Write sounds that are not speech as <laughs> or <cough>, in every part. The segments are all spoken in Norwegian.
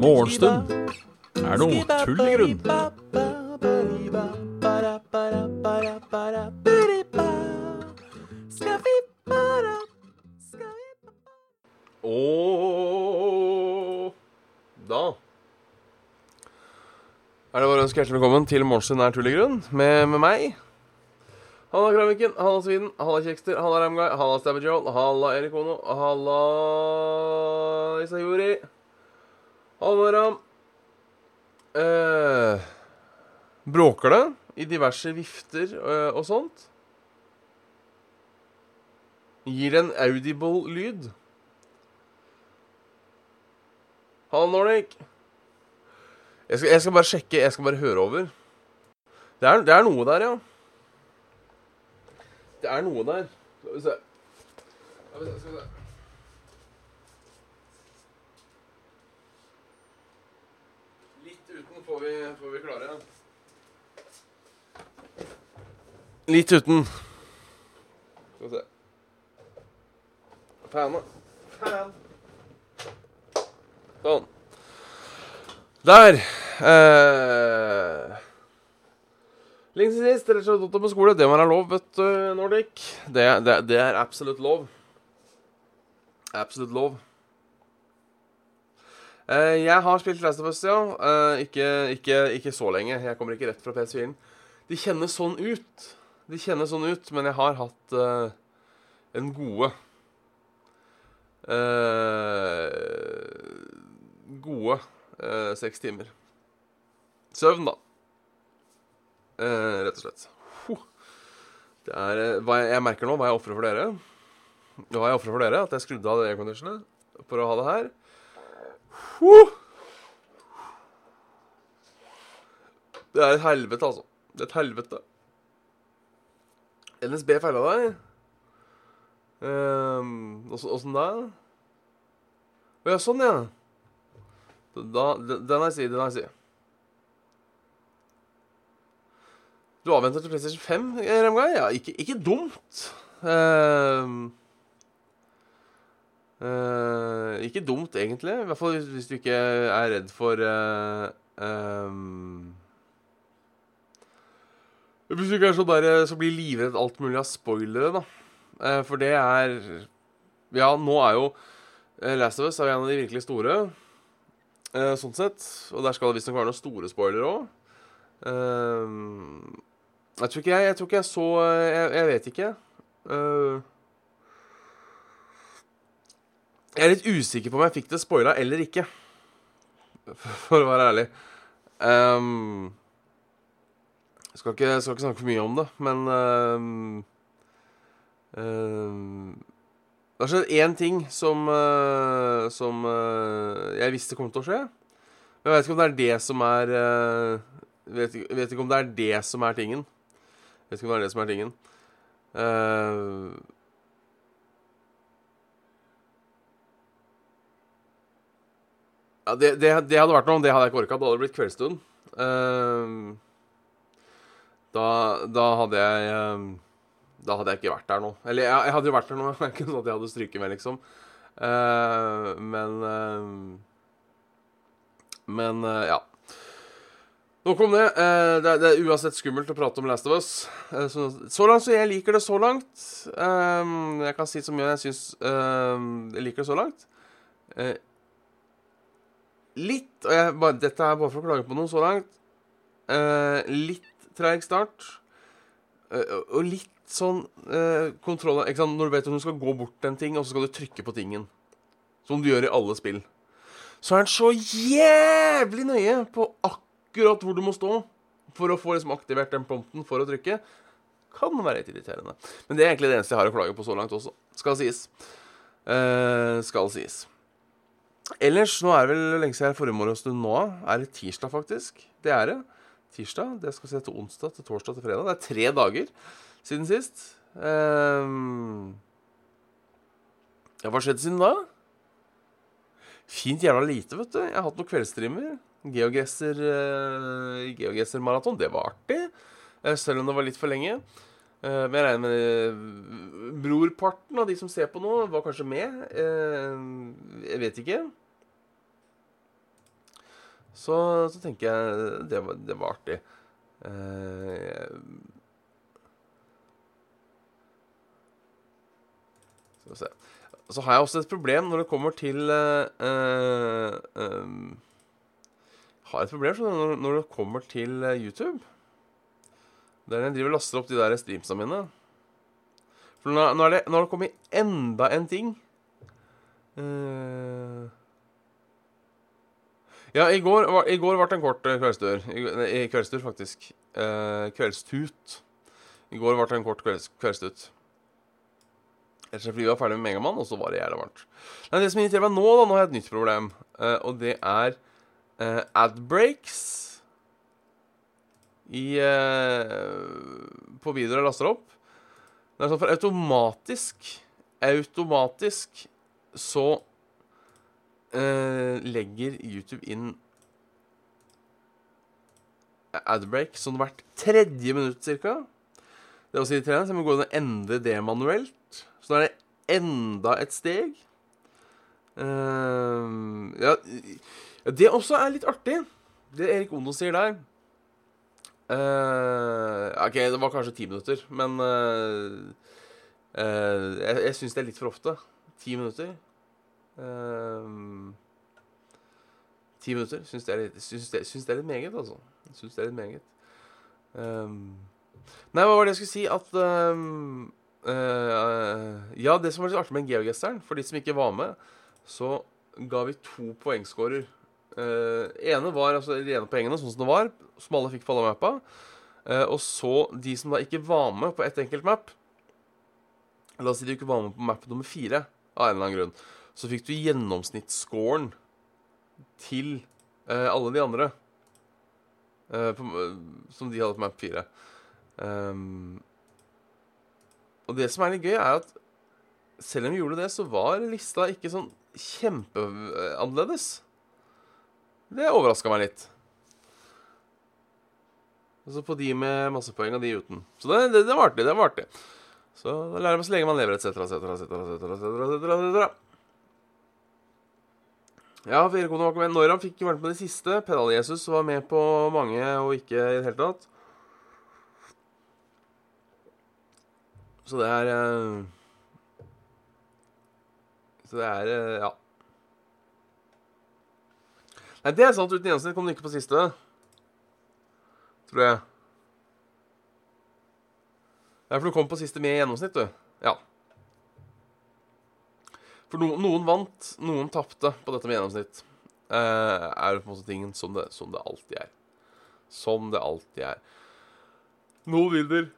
Morgenstund. Er noe tull i grunn. Og da er det bare å ønske hjertelig velkommen til Morgenstund er tull i grunn med, med meg. Halla halla Sviden, halla Kjekster, halla Ramguy, halla Stabberjoll, halla Erik Ono, halla Isayuri. Halla Ram. Eh, bråker det i diverse vifter eh, og sånt? Gir det en audible lyd? Halla Nordic. Jeg skal, jeg skal bare sjekke, jeg skal bare høre over. Det er, det er noe der, ja. Det er noe der. Skal vi se. Skal vi se, skal vi se. Litt uten får vi, får vi klare. Litt uten. Skal vi se. Fan. Fan. Sånn. Der. Eh. Lenge siden sist, eller så opp på skole. Det må være lov, vet du, Nordic. Det, det, det er absolutt lov. Absolutt lov. Uh, jeg har spilt Last of Us, ja. Uh, ikke, ikke, ikke så lenge. Jeg kommer ikke rett fra PS4-en. De kjennes sånn ut. De kjennes sånn ut, men jeg har hatt uh, en gode Gode seks timer. Søvn, da. Eh, rett og slett. Det er eh, jeg, jeg merker nå, hva jeg ofrer for dere. Hva jeg ofrer for dere, at jeg skrudde av det airconditionet for å ha det her. Det er et helvete, altså. Det er et helvete. NSB feila deg. Um, Åssen da? Å ja, sånn, ja. Da, den har jeg si, den har jeg si. Du avventer til PlayStation 5, Remguy? Ja, ikke, ikke dumt. Uh, uh, ikke dumt, egentlig. I hvert fall hvis, hvis du ikke er redd for uh, um, Hvis du ikke er sånn der så blir livredd alt mulig av spoilere, da. Eh, for det er Ja, nå er jo eh, Last of Us er en av de virkelig store. Eh, sånn sett. Og der skal det visstnok være noen store spoilere òg. Jeg tror ikke jeg Jeg tror ikke jeg så Jeg, jeg vet ikke. Uh, jeg er litt usikker på om jeg fikk det spoila eller ikke. For å være ærlig. Um, jeg skal ikke, skal ikke snakke for mye om det, men um, um, Det har skjedd én ting som, uh, som uh, jeg visste kom til å skje. Men jeg vet ikke om det er det som er uh, vet, vet ikke om det er det som er tingen. Vet ikke om det er det som er tingen. Uh, ja, det, det, det hadde vært noe, det hadde jeg ikke orka. Da hadde det blitt kveldsstund. Uh, da, da hadde jeg uh, Da hadde jeg ikke vært der nå. Eller jeg, jeg hadde jo vært der nå, <laughs> men det ikke sånn at jeg hadde stryket med, liksom. Uh, men Men ja. Nok om det. Uh, det, er, uansett skummelt å prate om Last of Us. Uh, så, langt så jeg liker det så langt. Um, jeg kan si så mye jeg syns jeg liker det så langt. Uh, litt og jeg, bare, Dette er bare for å klage på noe så langt. Litt treig start. Og litt sånn kontroll ikke sant? Når du vet at du skal gå bort til en ting, og så skal du trykke på tingen. Som du gjør i alle spill. Så er han så jævlig nøye på akkurat hvor du må stå for å få liksom aktivert den prompten for å trykke. Kan være litt irriterende. Men det er egentlig det eneste jeg har å klage på så langt også. Skal sies. Eh, skal sies. Ellers, nå er det vel lenge siden forrige morgenstund nå. Er det tirsdag, faktisk? Det er det. Tirsdag. Det skal se til onsdag, til torsdag, til fredag. Det er tre dager siden sist. Eh, ja, hva skjedde siden da? Fint jævla lite, vet du. Jeg har hatt noen kveldsstreamer. Geogesser uh, Geogesser-maraton. Det var artig. eh, selv om det var litt for lenge. Eh, men jeg regner med eh, brorparten av de som ser på nå, var kanskje med. Eh, jeg vet ikke. Så, så tenker jeg det var, det var artig. Skal vi se. Så har jeg også et problem når det kommer til uh, um, Har et problem når, når det kommer til eh, YouTube. Det er jeg driver og laster opp de der streamsa mine. For nå, nå, det, nå har det kommet enda en ting. Uh, ja, i går, var, i går ble det en kort kveldstur. I, nei, kveldstur, faktisk. Uh, kveldstut. I går ble det en kort kvelds, kveldstut. Rett er var ferdig med Megamann, og så var det jævla varmt. Nei, Det som irriterer meg nå, da, nå har jeg et nytt problem, uh, og det er Ad adbreaks i uh, På videoer jeg laster opp. Det er sånn for automatisk Automatisk så uh, legger YouTube inn adbreak sånn hvert tredje minutt cirka. Det er også irriterende, så jeg må gå inn og endre det manuelt. Så da er det enda et steg. Uh, ja, det også er litt artig, det Erik Ondo sier der. Uh, OK, det var kanskje ti minutter, men uh, jeg, jeg syns det er litt for ofte. Ti minutter. Ti minutter syns det, det, det er litt meget, altså. Syns det er litt meget. Um, nei, hva var det jeg skulle si? At uh, Ja, det som var litt artig med Geogesteren, for de som ikke var med, så ga vi to poengscorer. Uh, ene var altså de ene poengene, sånn som det var, som alle fikk på alle mappa. Uh, og så de som da ikke var med på ett enkelt map La oss si de ikke var med på map nummer fire av en eller annen grunn. Så fikk du gjennomsnittsscoren til uh, alle de andre. På, som de hadde på map fire. Um, og det som er litt gøy, er at selv om vi gjorde det, så var lista ikke sånn kjempeannerledes. Det overraska meg litt. Altså på de med masse poeng og de uten. Så det, det, det var artig. det var artig. Så da lærer man så lenge man lever, etc., etc., etc., Ja, firekone var ikke med. Når han fikk vært med på det siste Pedal-Jesus var med på mange og ikke i det hele tatt. Så det er Så det er Ja. Nei, det er sant. Uten gjennomsnitt kom du ikke på siste. Tror jeg. Det er for du kom på siste med gjennomsnitt, du. Ja. For no, noen vant, noen tapte på dette med gjennomsnitt. Eh, er på en måte tingen som det, som det alltid er. Som det alltid er. Noen vinner,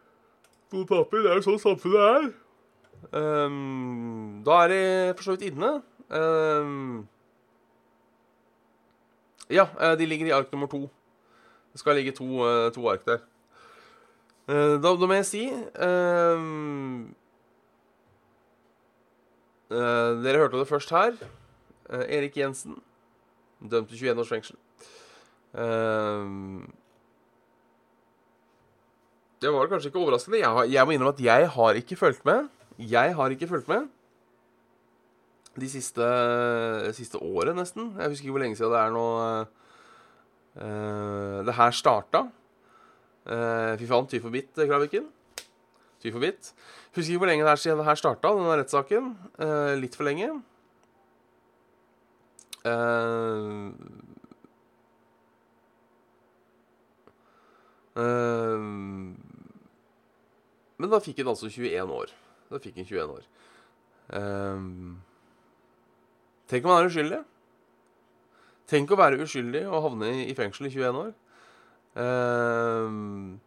noen taper. Det er jo sånn samfunnet er. Um, da er de for så vidt inne. Um, ja, de ligger i ark nummer to. Det skal ligge to, to ark der. Da, da, må jeg si um, uh, Dere hørte det først her. Uh, Erik Jensen, dømt til 21 års fengsel. Uh, det var kanskje ikke overraskende. Jeg, har, jeg må innrømme at jeg har ikke fulgt med. Jeg har ikke fulgt med de siste, siste året, nesten. Jeg husker ikke hvor lenge siden det er nå uh, det her starta. Uh, fy faen, ty for bitt, Kraviken. Ty for bitt. Husker ikke hvor lenge det er siden det her starta, denne rettssaken. Uh, litt for lenge. Uh, men da fikk han altså 21 år. Da fikk han 21 år. tenk om han er uskyldig. Tenk å være uskyldig og havne i fengsel i 21 år. Um,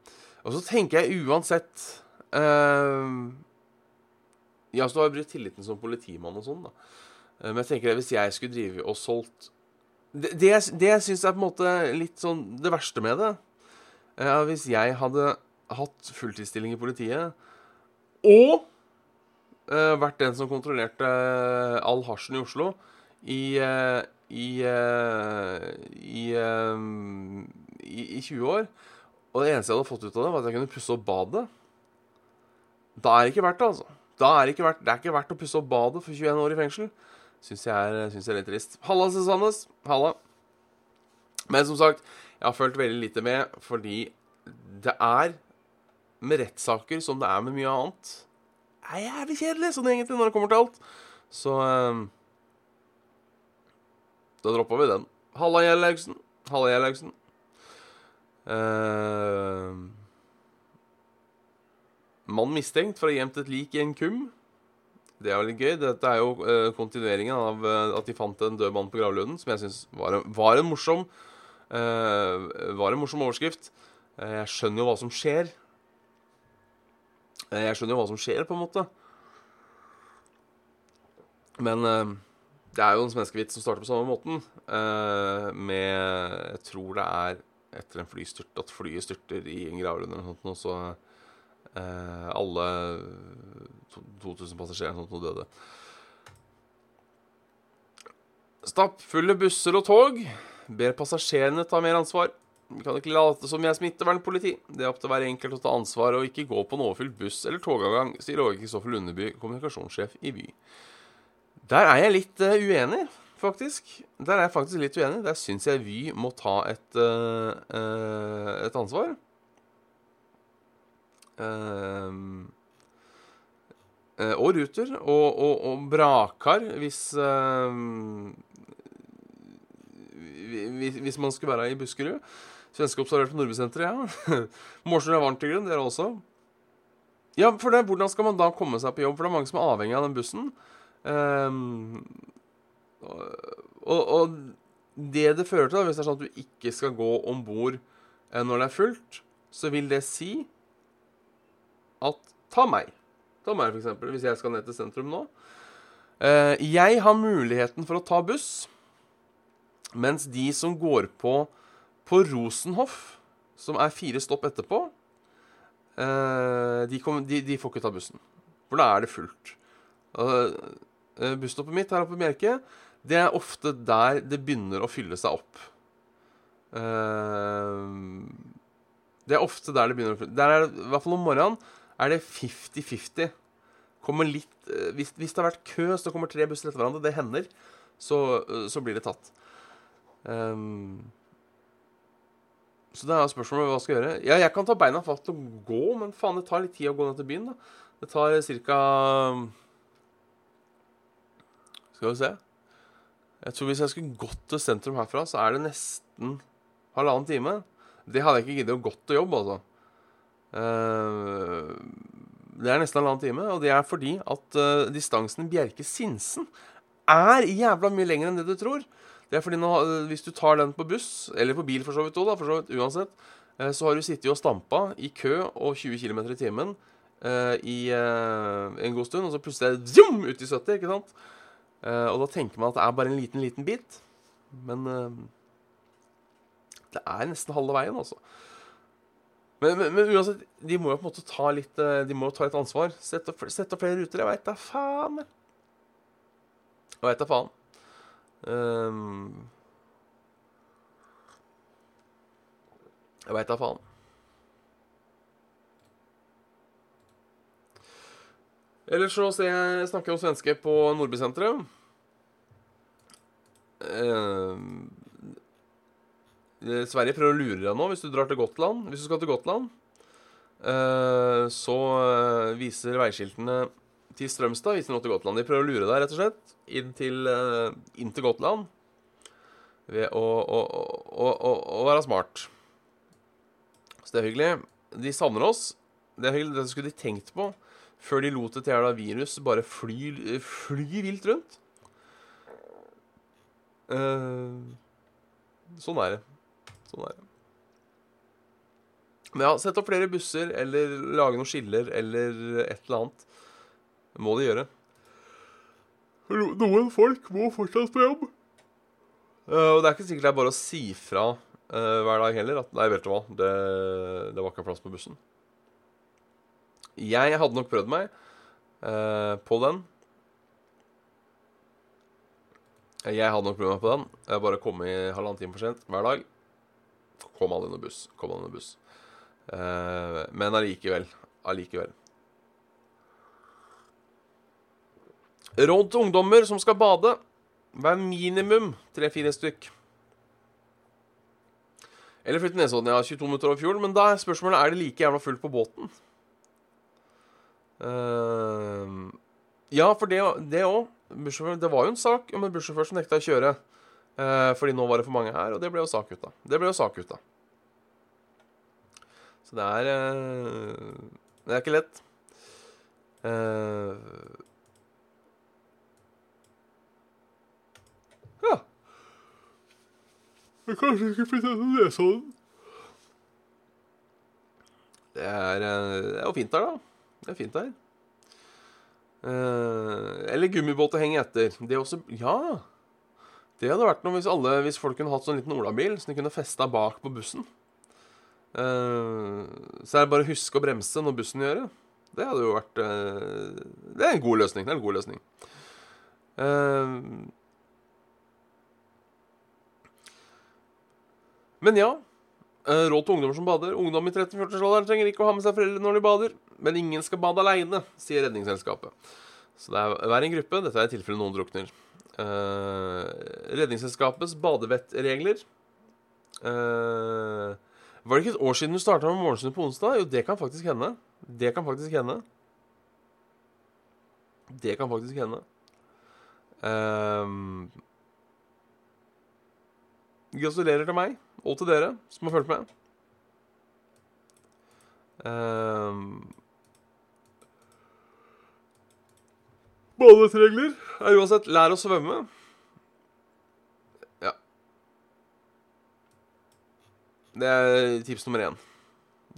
og så tenker jeg uansett um, Ja, så har jeg brutt tilliten som politimann og sånn, da. Uh, men jeg tenker at hvis jeg skulle drive og solgt Det, det, det jeg er på en måte litt sånn det verste med det uh, Hvis jeg hadde hatt fulltidsstilling i politiet og uh, vært den som kontrollerte all hasjen i Oslo i i, i, i, i 20 år. Og det eneste jeg hadde fått ut av det, var at jeg kunne pusse opp badet. Da er det ikke verdt det, altså. Da er det, ikke verdt, det er ikke verdt å pusse opp badet for 21 år i fengsel. Syns jeg, er- jeg er litt trist. Halla, Susannes. Halla. Men som sagt, jeg har følt veldig lite med fordi det er med rettssaker som det er med mye annet. Er jævlig kjedelig sånn egentlig når det kommer til alt. Så eh, Da dropper vi den. Halla, Gjellhaugsen. Halla, Gjellhaugsen. Eh, mann mistenkt for å ha gjemt et lik i en kum. Det er veldig gøy. Dette er jo eh, kontinueringen av eh, at de fant en død mann på gravlunden, som jeg syns var, var en morsom eh, Var en morsom overskrift. Eh, jeg skjønner jo hva som skjer. Eh, jeg skjønner jo hva som skjer, på en måte. Men eh, det er jo en svenskevits som starter på samme måten. eh, med Jeg tror det er etter en flystyrt at flyet styrter i en gravlund eller noe sånt, og så alle 2000 passasjerer sånt, sånt døde. Stappfulle busser og tog. Ber passasjerene ta mer ansvar. Vi kan ikke late som jeg er smittevernpoliti. Det er opp til hver enkelt å ta ansvar og ikke gå på en overfylt buss eller togavgang, sier Åge Kristoffer Lundeby, kommunikasjonssjef i Vy. Der er jeg litt eh, uenig, faktisk. Der er jeg faktisk litt uenig. Der syns jeg Vy må ta et, uh, et ansvar. Og Ruter. Og, og, og Brakar, hvis, hvis man skulle være i Buskerud. Svenske observert på Nordbysenteret, ja. <laughs> Mårsrud er varmt til grunn, dere også. Ja, for det, hvordan skal man da komme seg på jobb? For det er mange som er avhengig av den bussen. Um, og, og det det fører til, da, hvis det er sånn at du ikke skal gå om bord eh, når det er fullt, så vil det si at Ta meg. Ta meg, eksempel, hvis jeg skal ned til sentrum nå. Eh, jeg har muligheten for å ta buss, mens de som går på på Rosenhoff, som er fire stopp etterpå, eh, de, kom, de, de får ikke ta bussen. For da er det fullt. Uh, busstoppet mitt her oppe i Bjerke, det er ofte der det begynner å fylle seg opp. Eh, det er ofte der det begynner å fylle er det, I hvert fall om morgenen er det 50-50. Litt eh, hvis, hvis det har vært kø, så kommer tre busser etter hverandre, det hender, så, eh, så blir det tatt. Ehm, så det er spørsmålet hva skal gjøre. Ja, jeg kan ta beina fatt og gå, men faen, det tar litt tid å gå ned til byen, da. Det tar ca. Skal vi se. Jeg tror hvis jeg skulle gått til sentrum herfra, så er det nesten halvannen time. Det hadde jeg ikke giddet å gått til jobb, altså. Eh, det er nesten halvannen time, og det er fordi at eh, distansen Bjerke-Sinsen er jævla mye lenger enn det du tror. Det er fordi nå, eh, hvis du tar den på buss, eller på bil for så vidt òg, for så vidt uansett, eh, så har du sittet og stampa i kø og 20 km i timen eh, i en god stund, og så plutselig er det zoom, ut i 70, ikke sant? Og da tenker man at det er bare en liten, liten bit. Men det er nesten halve veien, altså. Men, men, men uansett, de må jo på en måte ta litt De må jo ta litt ansvar. Sette opp, sette opp flere ruter. Jeg veit da faen. Jeg veit da faen. Ehm, jeg veit da faen. Ellers så ser jeg snakker om svenske på Nordbysenteret. Ehm, Eh, Sverige prøver å lure deg nå hvis du drar til Gotland. Hvis du skal til Gotland, eh, så eh, viser veiskiltene til Strømstad viser nå til Gotland. De prøver å lure deg, rett og slett, inn til, eh, inn til Gotland ved å, å, å, å være smart. Så det er hyggelig. De savner oss. Det er hyggelig. Det skulle de tenkt på før de lot et jævla virus bare fly, fly vilt rundt. Uh, sånn er det. Sånn er det. Men ja, sett opp flere busser, eller lage noen skiller, eller et eller annet. Det må de gjøre. Noen folk må fortsatt på jobb. Uh, og det er ikke sikkert det er bare å si fra uh, hver dag heller at nei, vet du hva, det, det var ikke plass på bussen. Jeg hadde nok prøvd meg uh, på den. Jeg hadde nok prøvd meg på den. Jeg bare kom i halvannen time for sent hver dag. Kom aldri noen buss. Kom aldri noen buss. Eh, men allikevel. Allikevel. Råd til ungdommer som skal bade. Vær minimum tre-fire stykk. Eller flytte Nesodden, ja. 22 minutter over fjorden. Men da er spørsmålet er det like jævla fullt på båten. Uh, ja, for det òg. Det var jo en sak om en bussjåfør som nekta å kjøre uh, fordi nå var det for mange her, og det ble jo sak ut av. Det ble jo sak ut av. Så det er uh, Det er ikke lett. Uh, ja. Jeg kanskje ikke flytte til Nesodden. Det er, det er jo fint der, da. Det er fint der. Eh, eller gummibåt å henge etter. Det er også Ja! Det hadde vært noe hvis, alle, hvis folk kunne hatt sånn liten olabil som de kunne festa bak på bussen. Eh, så er det bare å huske å bremse når bussen gjør det. Det hadde jo vært eh, Det er en god løsning. Det er en god løsning. Men ja. råd til ungdommer som bader. Ungdom i 13-14-årsalderen trenger ikke å ha med seg foreldre når de bader. Men ingen skal bade aleine, sier Redningsselskapet. Så det er hver en gruppe. Dette er i tilfelle noen drukner. Uh, Redningsselskapets badevettregler uh, Var det ikke et år siden du starta med Morgensund på onsdag? Jo, det kan faktisk hende. Det kan faktisk hende. Det kan faktisk hende. Gratulerer til meg og til dere som har fulgt med. Um, Badevettregler er uansett lær å svømme. Ja. Det er tips nummer én.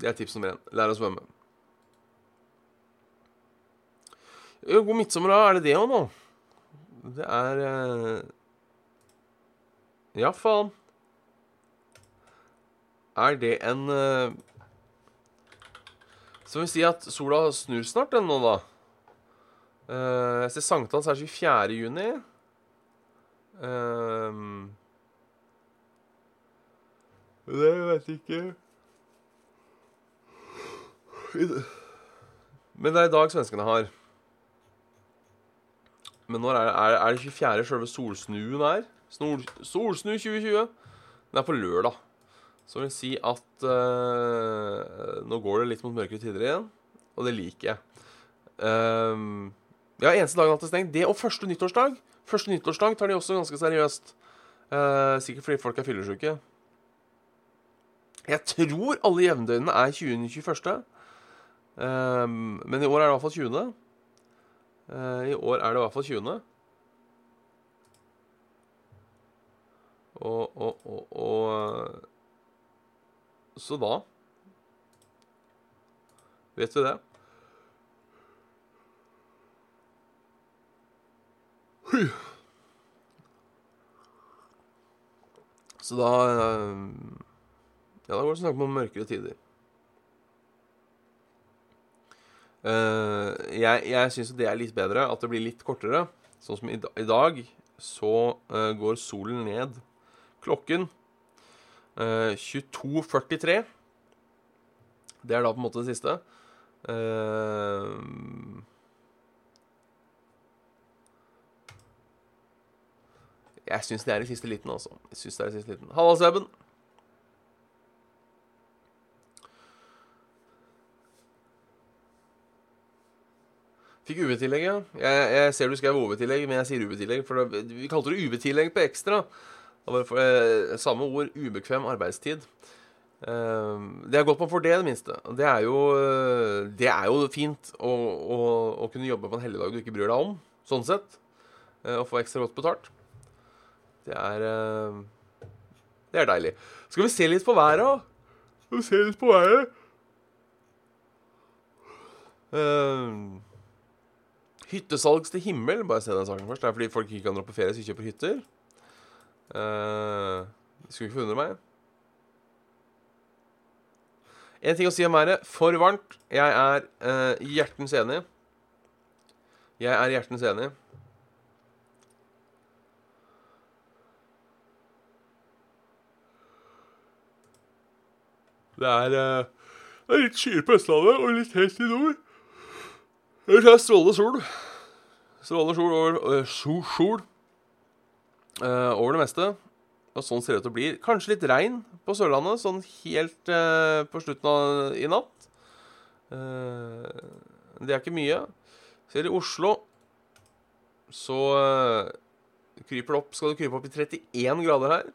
Det er tips nummer én. Lær å svømme. God midtsommer, da. Er det det òg nå? Det er eh... Ja, faen. Er det en Så må vi si at sola snur snart, den nå, da? Uh, jeg ser sankthans er 24. juni. Um, det jeg ikke Men det er i dag svenskene har. Men når er det, er, det 24. selve solsnuen er? Solsnu 2020. Den er på lørdag. Så vil jeg si at uh, Nå går det litt mot mørkere tider igjen, og det liker jeg. Um, ja, eneste dagen alt er stengt. Det og første nyttårsdag. Første nyttårsdag tar de også ganske seriøst. Uh, sikkert fordi folk er fyllesyke. Jeg tror alle jevndøgnene er 20.21. Um, men i år er det i hvert fall 20. Uh, I år er det i hvert fall 20. Og, og, og, og Så da Vet vi det. Så da eh, Ja, da går det snakk om mørkere tider. Uh, jeg jeg syns det er litt bedre at det blir litt kortere. Sånn som i, dag, så uh, går solen ned klokken 22.43. Det er da på en måte det siste. Uh, Jeg syns det er i siste liten, altså. Jeg synes det er i siste liten. Halla, Seben. Fikk UV-tillegg, ja. Jeg, jeg, ser du skrev OV-tillegg, men jeg sier UV-tillegg. For det, vi kalte det UV-tillegg på ekstra. For, eh, samme ord ubekvem arbeidstid. Eh, det er godt man får det, i det minste. Det er jo, eh, det er jo fint å, å, å, kunne jobbe på en helligdag du ikke bryr deg om, sånn sett. Eh, og få ekstra godt betalt. Det er eh, Det er deilig. Skal vi se litt på været? da? Skal vi se litt på været? Uh, hyttesalgs til himmel. Bare se den saken først. Det er fordi folk ikke kan dra på ferie, så de kjøper hytter. Uh, skulle ikke forundre meg. En ting å si om været. For varmt. Jeg er uh, hjertens enig. Jeg er hjertens enig. Det er, uh, det er litt skyer på Østlandet og litt helt i nord. Ellers er det strålende sol. Strålende sol over, uh, sol, sol, øh, over det meste. Og sånn ser det ut til å bli. Kanskje litt regn på Sørlandet, sånn helt uh, på slutten av i natt. Uh, det er ikke mye. Ser i Oslo så kryper det opp, skal det krype opp i 31 grader her.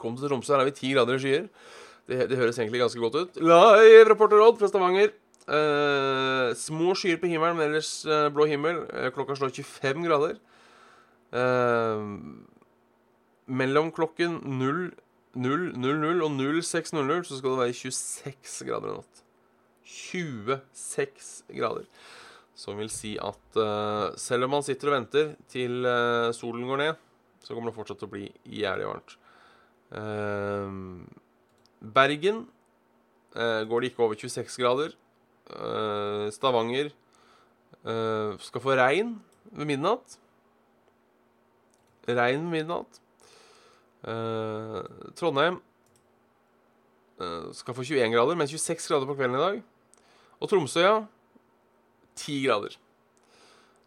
Kom til Tromsø, her er vi 10 grader i skyer. Det, det høres egentlig ganske godt ut. Live rapporter Odd fra Stavanger. Små skyer på himmelen, men ellers blå himmel. Klokka slår 25 grader. Eh, mellom klokken 0, 0, 0, og 06.00 så skal det være 26 grader i natt. 26 grader. Som vil si at eh, selv om man sitter og venter til eh, solen går ned, så kommer det fortsatt til å bli jævlig varmt. Eh, Bergen eh, går det ikke over 26 grader. Eh, Stavanger skal få regn ved midnatt. Regn midnatt. Eh, Trondheim eh, skal få 21 grader, men 26 grader på kvelden i dag. Og Tromsøya 10 grader.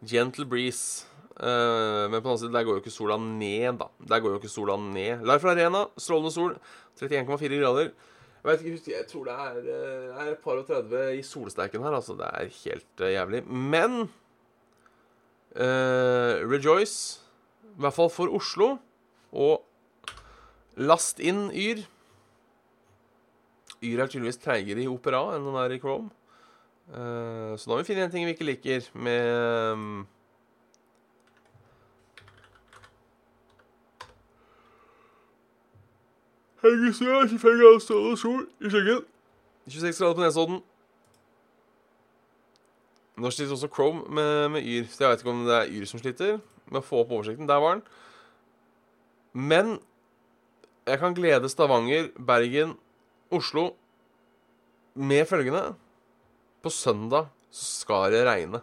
Gentle breeze. Eh, men på den annen side, der går jo ikke sola ned, da. Der går jo ikke sola ned. Life Arena, strålende sol, 31,4 grader. Jeg vet jeg tror det er, eh, er et par og 30 i solsterken her. Altså, det er helt eh, jævlig. Men eh, rejoice, i hvert fall for Oslo, og last inn Yr. Yr er tydeligvis treigere i Opera enn den er i Chrome. Uh, så da må vi finne en ting vi ikke liker med um, Haugesund 25 grader strålende sol i skyggen. 26 grader på Nesodden. Nå sliter også Chrome med, med Yr, så jeg vet ikke om det er Yr som sliter med å få opp oversikten. Der var den. Men jeg kan glede Stavanger, Bergen, Oslo med følgende På søndag så skal det regne.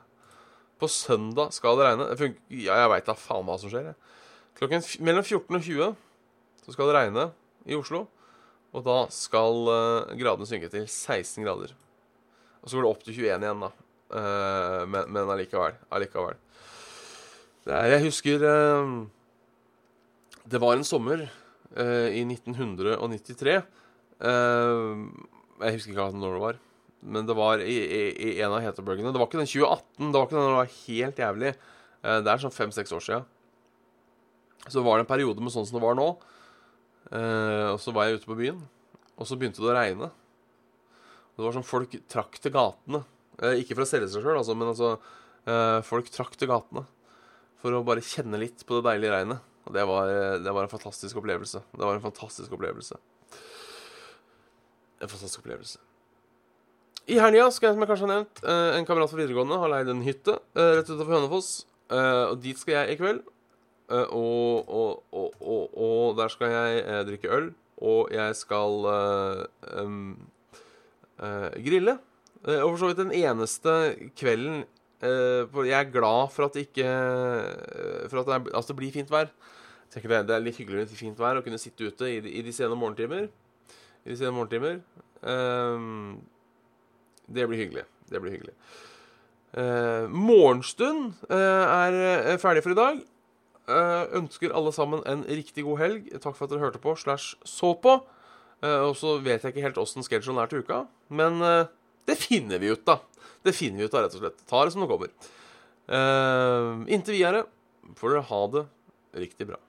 På søndag skal det regne. Ja, jeg veit da faen hva som skjer. Jeg. Klokken mellom 14 og 20 så skal det regne i Oslo. Og da skal uh, gradene synke til 16 grader. Og så går det opp til 21 igjen, da. Eh, men, men allikevel. Allikevel. Er, jeg husker eh, Det var en sommer eh, i 1993. Eh, jeg husker ikke når det var. Men det var i, i, i en av hetebølgene. Det var ikke den 2018. Det var ikke den det var helt jævlig. Det er sånn fem-seks år sia. Så var det en periode med sånn som det var nå. Og så var jeg ute på byen, og så begynte det å regne. Det var sånn folk trakk til gatene. Eh, ikke for å selge seg sjøl, altså, men altså eh, Folk trakk til gatene for å bare kjenne litt på det deilige regnet. Og det var, eh, det var en fantastisk opplevelse. Det var en fantastisk opplevelse. En fantastisk opplevelse. I helga skal jeg, som jeg kanskje har nevnt, en kamerat fra videregående har leid en hytte rett utenfor Hønefoss. Og dit skal jeg i kveld. Og, og, og, og, der skal jeg drikke øl. Og jeg skal em, eh, grille. Eh, og for så vidt den eneste kvelden eh, Jeg er glad for at det ikke eh, For at det, er, altså det blir fint vær. Jeg det, det er litt hyggelig med fint vær å kunne sitte ute i, de- i de sene morgentimer. I de sene morgentimer. Ehm, det blir hyggelig. Det blir hyggelig. Uh, morgenstund uh, er ferdig for i dag. Uh, ønsker alle sammen en riktig god helg. Takk for at dere hørte på slash så på. Og så vet jeg ikke helt åssen schedulen er til uka, men det finner vi ut, da. Det finner vi ut av, rett og slett. Ta det som det kommer. Uh, inntil videre får dere ha det riktig bra.